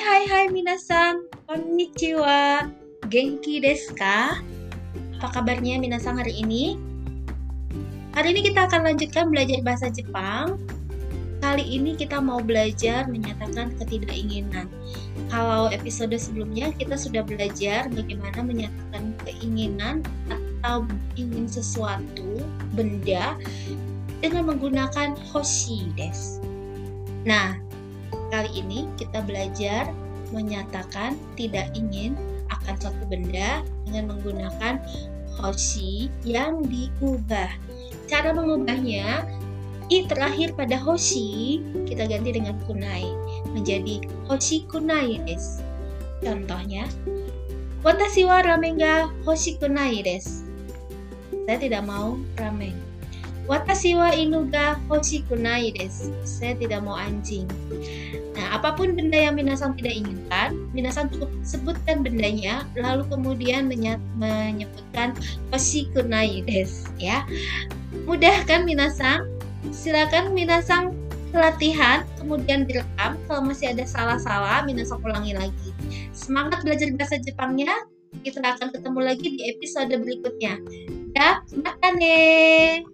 hai minasan, konnichiwa, genki desu ka? Apa kabarnya minasan hari ini? Hari ini kita akan lanjutkan belajar bahasa Jepang. Kali ini kita mau belajar menyatakan ketidakinginan. Kalau episode sebelumnya kita sudah belajar bagaimana menyatakan keinginan atau ingin sesuatu, benda dengan menggunakan hoshi desu. Nah, Kali ini kita belajar menyatakan tidak ingin akan suatu benda dengan menggunakan hoshi yang diubah. Cara mengubahnya, i terakhir pada hoshi kita ganti dengan kunai menjadi hoshi kunai des. Contohnya, watashi wa ramen ga hoshi kunai des. Saya tidak mau ramen. Watashi wa inu ga hoshikunai desu. Saya tidak mau anjing. Nah, apa pun benda yang Minasan tidak inginkan, Minasan cukup sebutkan bendanya, lalu kemudian menyebutkan hoshikunai desu. Ya, mudah kan Minasan? Silakan Minasan latihan, kemudian direkam. Kalau masih ada salah-salah, Minasan ulangi lagi. Semangat belajar bahasa Jepangnya. Kita akan ketemu lagi di episode berikutnya. Ya, makan nih.